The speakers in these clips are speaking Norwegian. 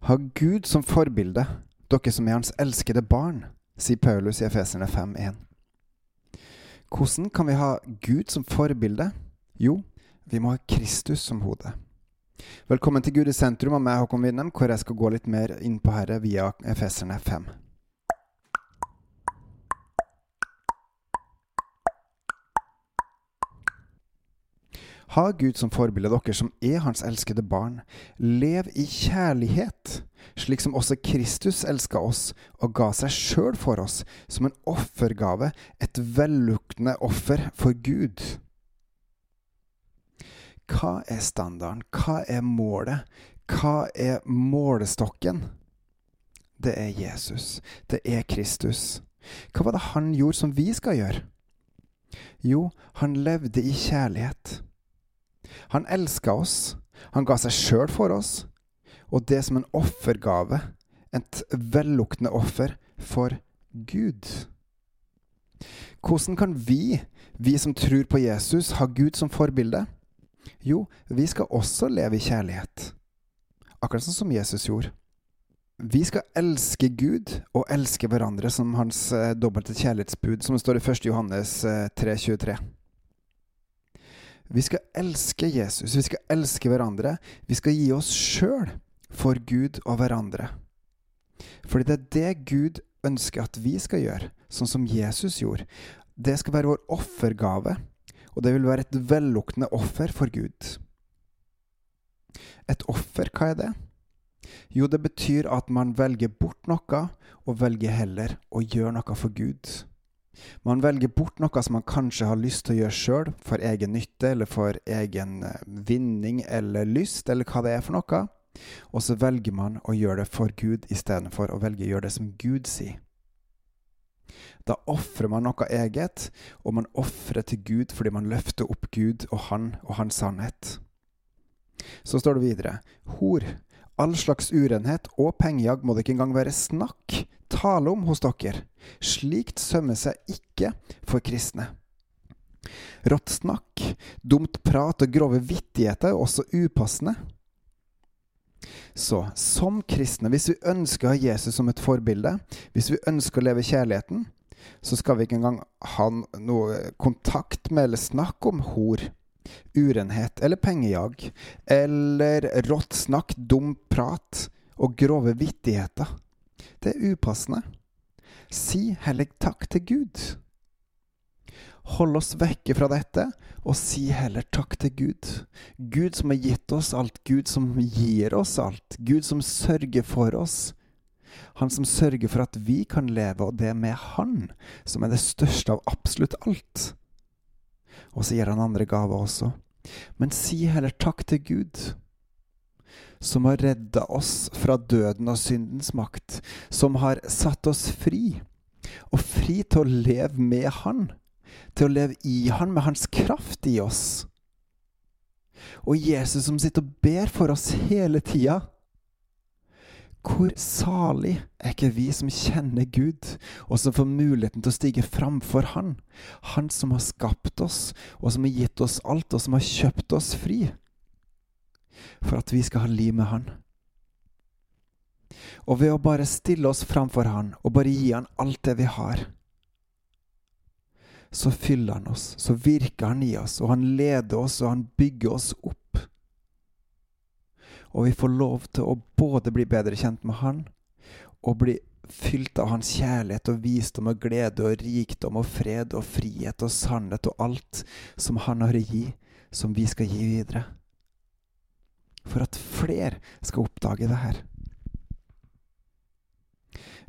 Ha Gud som forbilde, dere som er hans elskede barn, sier Paulus i Efeserne 5.1. Hvordan kan vi ha Gud som forbilde? Jo, vi må ha Kristus som hode. Velkommen til Gud i sentrum av meg, Håkon Winnem, hvor jeg skal gå litt mer inn på Herre via Efeserne 5. Ha Gud som forbilde, dere som er Hans elskede barn. Lev i kjærlighet, slik som også Kristus elska oss og ga seg sjøl for oss, som en offergave, et velluktende offer for Gud. Hva er standarden? Hva er målet? Hva er målestokken? Det er Jesus. Det er Kristus. Hva var det han gjorde som vi skal gjøre? Jo, han levde i kjærlighet. Han elska oss. Han ga seg sjøl for oss. Og det som en offergave. Et velluktende offer for Gud. Hvordan kan vi, vi som tror på Jesus, ha Gud som forbilde? Jo, vi skal også leve i kjærlighet. Akkurat sånn som Jesus gjorde. Vi skal elske Gud og elske hverandre som hans eh, dobbelte kjærlighetsbud, som det står i 1. Johannes eh, 3,23. Vi skal elske Jesus, vi skal elske hverandre. Vi skal gi oss sjøl for Gud og hverandre. Fordi det er det Gud ønsker at vi skal gjøre, sånn som Jesus gjorde. Det skal være vår offergave, og det vil være et velluktende offer for Gud. Et offer, hva er det? Jo, det betyr at man velger bort noe, og velger heller å gjøre noe for Gud. Man velger bort noe som man kanskje har lyst til å gjøre sjøl, for egen nytte eller for egen eh, vinning eller lyst, eller hva det er for noe, og så velger man å gjøre det for Gud istedenfor å velge å gjøre det som Gud sier. Da ofrer man noe eget, og man ofrer til Gud fordi man løfter opp Gud og Han og Hans sannhet. Så står det videre Hor, all slags urenhet og pengejag må det ikke engang være snakk, tale om hos dere. Slikt sømmer seg ikke for kristne. Rått snakk, dumt prat og grove vittigheter er også upassende. Så som kristne, hvis vi ønsker å ha Jesus som et forbilde, hvis vi ønsker å leve kjærligheten, så skal vi ikke engang ha noe kontakt med eller snakk om hor, urenhet eller pengejag, eller rått snakk, dum prat og grove vittigheter. Det er upassende. Si heller takk til Gud. Hold oss vekke fra dette, og si heller takk til Gud. Gud som har gitt oss alt, Gud som gir oss alt, Gud som sørger for oss. Han som sørger for at vi kan leve, og det med Han, som er det største av absolutt alt. Og så gir han andre gaver også. Men si heller takk til Gud, som har redda oss fra døden og syndens makt, som har satt oss fri, og fri til å leve med Han, til å leve i Han med Hans kraft i oss. Og Jesus som sitter og ber for oss hele tida. Hvor salig er ikke vi som kjenner Gud, og som får muligheten til å stige framfor Han, Han som har skapt oss, og som har gitt oss alt, og som har kjøpt oss fri, for at vi skal ha liv med Han. Og ved å bare stille oss framfor Han, og bare gi Han alt det vi har, så fyller Han oss, så virker Han i oss, og Han leder oss, og Han bygger oss opp og vi får lov til å både bli bedre kjent med Han, og bli fylt av Hans kjærlighet og visdom og glede og rikdom og fred og frihet og sannhet og alt som Han har å gi, som vi skal gi videre. For at flere skal oppdage det her.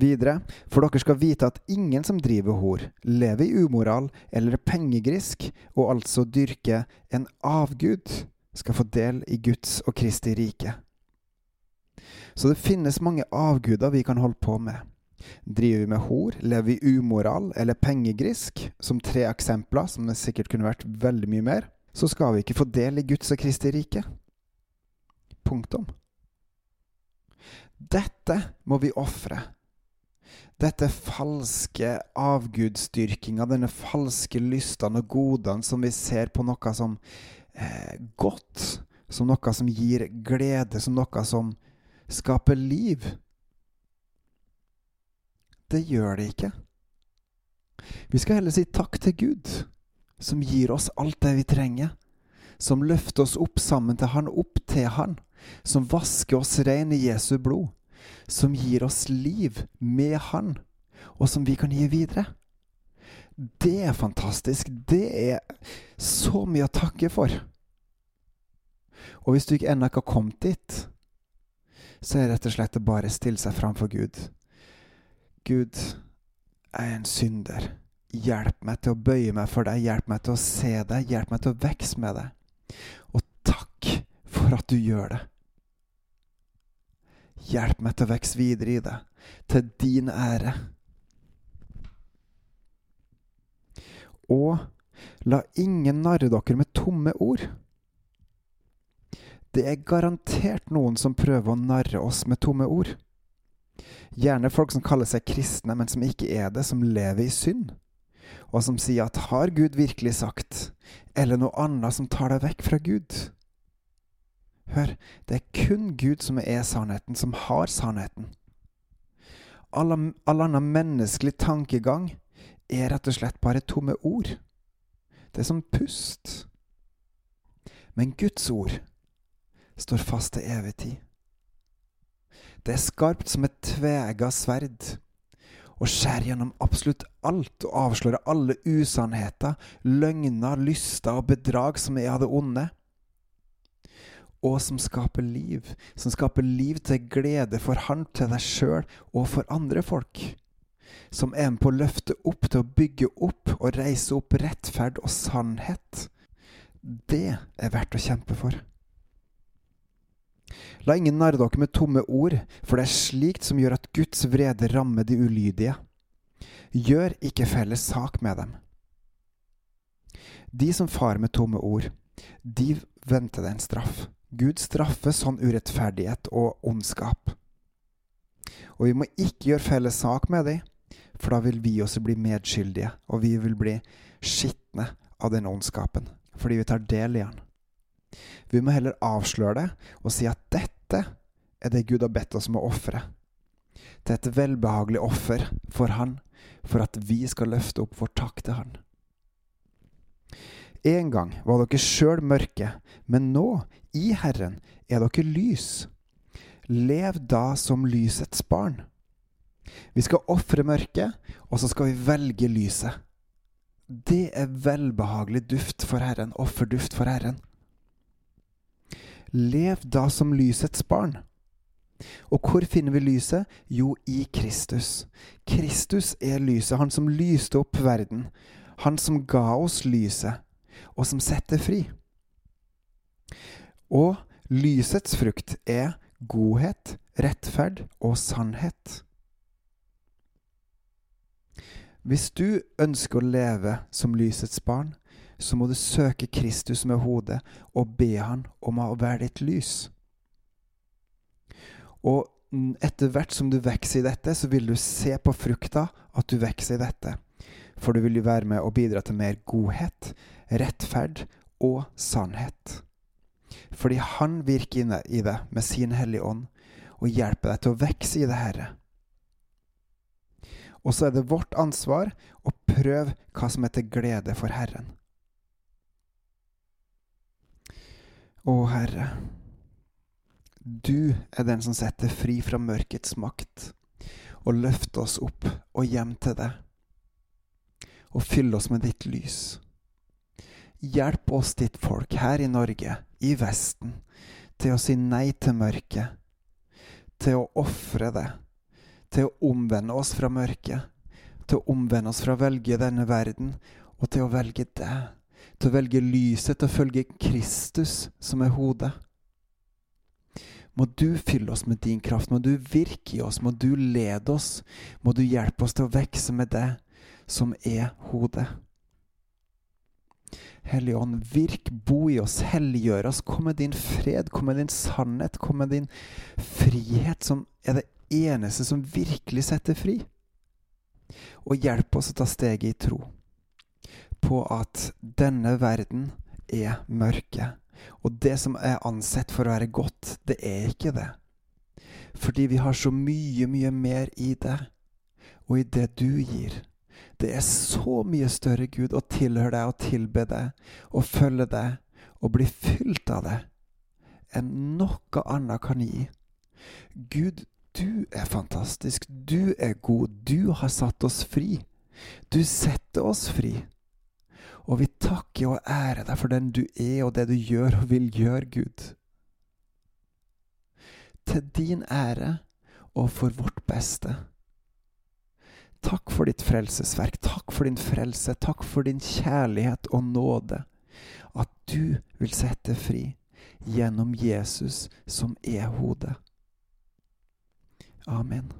Videre, for dere skal vite at ingen som driver hor, lever i umoral eller pengegrisk, og altså dyrker en avgud, skal få del i Guds og Kristi rike. Så det finnes mange avguder vi kan holde på med. Driver vi med hor, lever vi umoral eller pengegrisk, som tre eksempler, som det sikkert kunne vært veldig mye mer, så skal vi ikke få del i Guds og Kristi rike. Punktum. Dette må vi ofre. Dette falske avgudsdyrkinga, denne falske lystene og godene som vi ser på noe som eh, godt, som noe som gir glede, som noe som skaper liv. Det gjør det ikke. Vi skal heller si takk til Gud, som gir oss alt det vi trenger, som løfter oss opp sammen til Han, opp til Han, som vasker oss ren i Jesu blod, som gir oss liv med Han, og som vi kan gi videre. Det er fantastisk. Det er så mye å takke for. Og hvis du ikke ennå ikke har kommet dit, så er det rett og slett å bare stille seg framfor Gud. Gud, jeg er en synder. Hjelp meg til å bøye meg for deg. Hjelp meg til å se deg. Hjelp meg til å vokse med deg. Og takk for at du gjør det. Hjelp meg til å vokse videre i det, til din ære. Og la ingen narre dere med tomme ord. Det er garantert noen som prøver å narre oss med tomme ord. Gjerne folk som kaller seg kristne, men som ikke er det, som lever i synd. Og som sier at 'har Gud virkelig sagt', eller noe annet som tar deg vekk fra Gud. Hør, det er kun Gud som er sannheten, som har sannheten. All, all annen menneskelig tankegang er rett og slett bare tomme ord. Det er som pust. Men Guds ord står fast til evig tid. Det er skarpt som et tvega sverd og skjærer gjennom absolutt alt og avslører alle usannheter, løgner, lyster og bedrag som er av det onde og som skaper liv. Som skaper liv til glede for Han, til deg sjøl og for andre folk. Som er med på å løfte opp til å bygge opp og reise opp rettferd og sannhet. Det er verdt å kjempe for. La ingen narre dere med tomme ord, for det er slikt som gjør at Guds vrede rammer de ulydige. Gjør ikke felles sak med dem. De som far med tomme ord, de venter en straff. Gud straffer sånn urettferdighet og ondskap. Og vi må ikke gjøre felles sak med dem, for da vil vi også bli medskyldige, og vi vil bli skitne av den ondskapen, fordi vi tar del i den. Vi må heller avsløre det og si at dette er det Gud har bedt oss om å ofre. Til et velbehagelig offer for Han, for at vi skal løfte opp vår takk til Han. En gang var dere sjøl mørke, men nå, i Herren, er dere lys. Lev da som lysets barn. Vi skal ofre mørket, og så skal vi velge lyset. Det er velbehagelig duft for Herren, offerduft for Herren. Lev da som lysets barn. Og hvor finner vi lyset? Jo, i Kristus. Kristus er lyset, han som lyste opp verden. Han som ga oss lyset og som setter fri. Og lysets frukt er godhet, rettferd og sannhet. Hvis du ønsker å leve som lysets barn, så må du søke Kristus med hodet og be han om å være ditt lys. Og etter hvert som du vokser i dette, så vil du se på frukta at du vokser i dette. For du vil jo være med og bidra til mer godhet, rettferd og sannhet. Fordi Han virker inne i det med sin Hellige Ånd og hjelper deg til å vokse i det Herre. Og så er det vårt ansvar å prøve hva som er til glede for Herren. Å Herre, du er den som setter fri fra mørkets makt, og løfter oss opp og hjem til deg, og fyll oss med ditt lys. Hjelp oss, ditt folk, her i Norge, i Vesten, til å si nei til mørket, til å ofre det, til å omvende oss fra mørket, til å omvende oss fra å velge denne verden, og til å velge deg, til å velge lyset, til å følge Kristus, som er hodet. Må du fylle oss med din kraft, må du virke i oss, må du lede oss, må du hjelpe oss til å vokse med det som er hodet. Hellige Ånd, virk, bo i oss, helliggjør oss. Kom med din fred, kom med din sannhet, kom med din frihet, som er det eneste som virkelig setter fri. Og hjelp oss å ta steget i tro på at denne verden er mørke. Og det som er ansett for å være godt, det er ikke det. Fordi vi har så mye, mye mer i det, og i det du gir. Det er så mye større, Gud, å tilhøre deg og tilbe deg og følge deg og bli fylt av det enn noe annet kan gi. Gud, du er fantastisk. Du er god. Du har satt oss fri. Du setter oss fri. Og vi takker og ærer deg for den du er, og det du gjør og vil gjøre, Gud. Til din ære og for vårt beste. Takk for ditt frelsesverk. Takk for din frelse. Takk for din kjærlighet og nåde. At du vil sette fri gjennom Jesus, som er hodet. Amen.